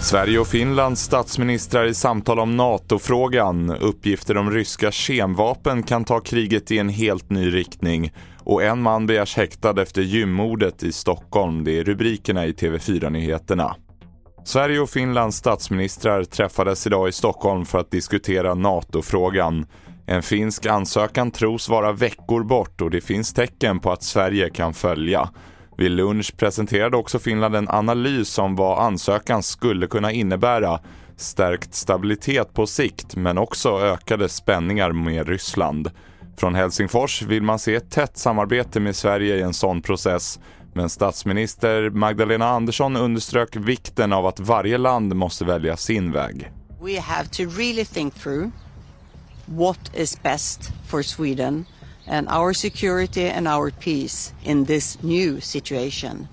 Sverige och Finlands statsministrar i samtal om NATO-frågan. Uppgifter om ryska kemvapen kan ta kriget i en helt ny riktning. Och en man begärs häktad efter gymmordet i Stockholm. Det är rubrikerna i TV4-nyheterna. Sverige och Finlands statsministrar träffades idag i Stockholm för att diskutera NATO-frågan. En finsk ansökan tros vara veckor bort och det finns tecken på att Sverige kan följa. Vid lunch presenterade också Finland en analys om vad ansökan skulle kunna innebära. Stärkt stabilitet på sikt men också ökade spänningar med Ryssland. Från Helsingfors vill man se ett tätt samarbete med Sverige i en sån process. Men statsminister Magdalena Andersson underströk vikten av att varje land måste välja sin väg. We have to really think through what is best for Sweden and our security and our peace in this new situation.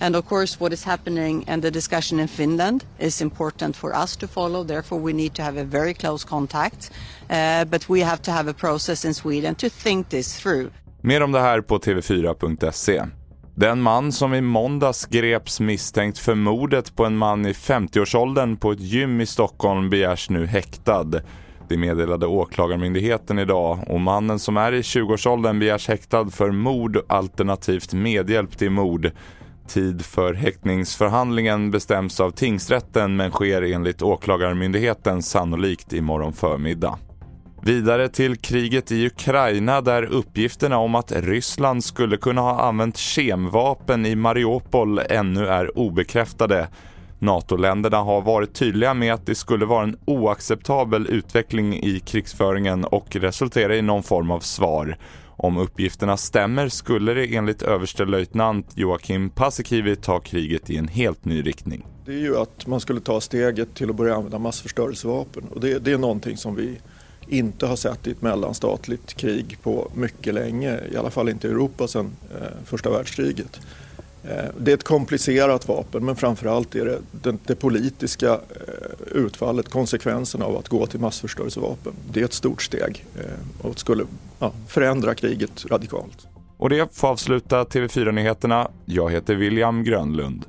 And of course, what is happening and the discussion in Finland is important for us to follow. Therefore, we need to have a very close contact. Uh, but we have to have a process in Sweden to think this through. Mer om det här på tv4.se. Den man som i måndags greps misstänkt för mordet på en man i 50-årsåldern på ett gym i Stockholm begärs nu häktad. Det meddelade Åklagarmyndigheten idag och mannen som är i 20-årsåldern begärs häktad för mord alternativt medhjälp till mord. Tid för häktningsförhandlingen bestäms av tingsrätten men sker enligt Åklagarmyndigheten sannolikt imorgon förmiddag. Vidare till kriget i Ukraina där uppgifterna om att Ryssland skulle kunna ha använt kemvapen i Mariupol ännu är obekräftade. NATO-länderna har varit tydliga med att det skulle vara en oacceptabel utveckling i krigsföringen och resultera i någon form av svar. Om uppgifterna stämmer skulle det enligt överstelöjtnant Joakim Paasikivi ta kriget i en helt ny riktning. Det är ju att man skulle ta steget till att börja använda massförstörelsevapen och det, det är någonting som vi inte har sett i ett mellanstatligt krig på mycket länge, i alla fall inte i Europa sedan eh, första världskriget. Eh, det är ett komplicerat vapen men framförallt är det det, det politiska eh, utfallet, konsekvensen av att gå till massförstörelsevapen. Det är ett stort steg eh, och skulle ja, förändra kriget radikalt. Och det får avsluta TV4-nyheterna. Jag heter William Grönlund.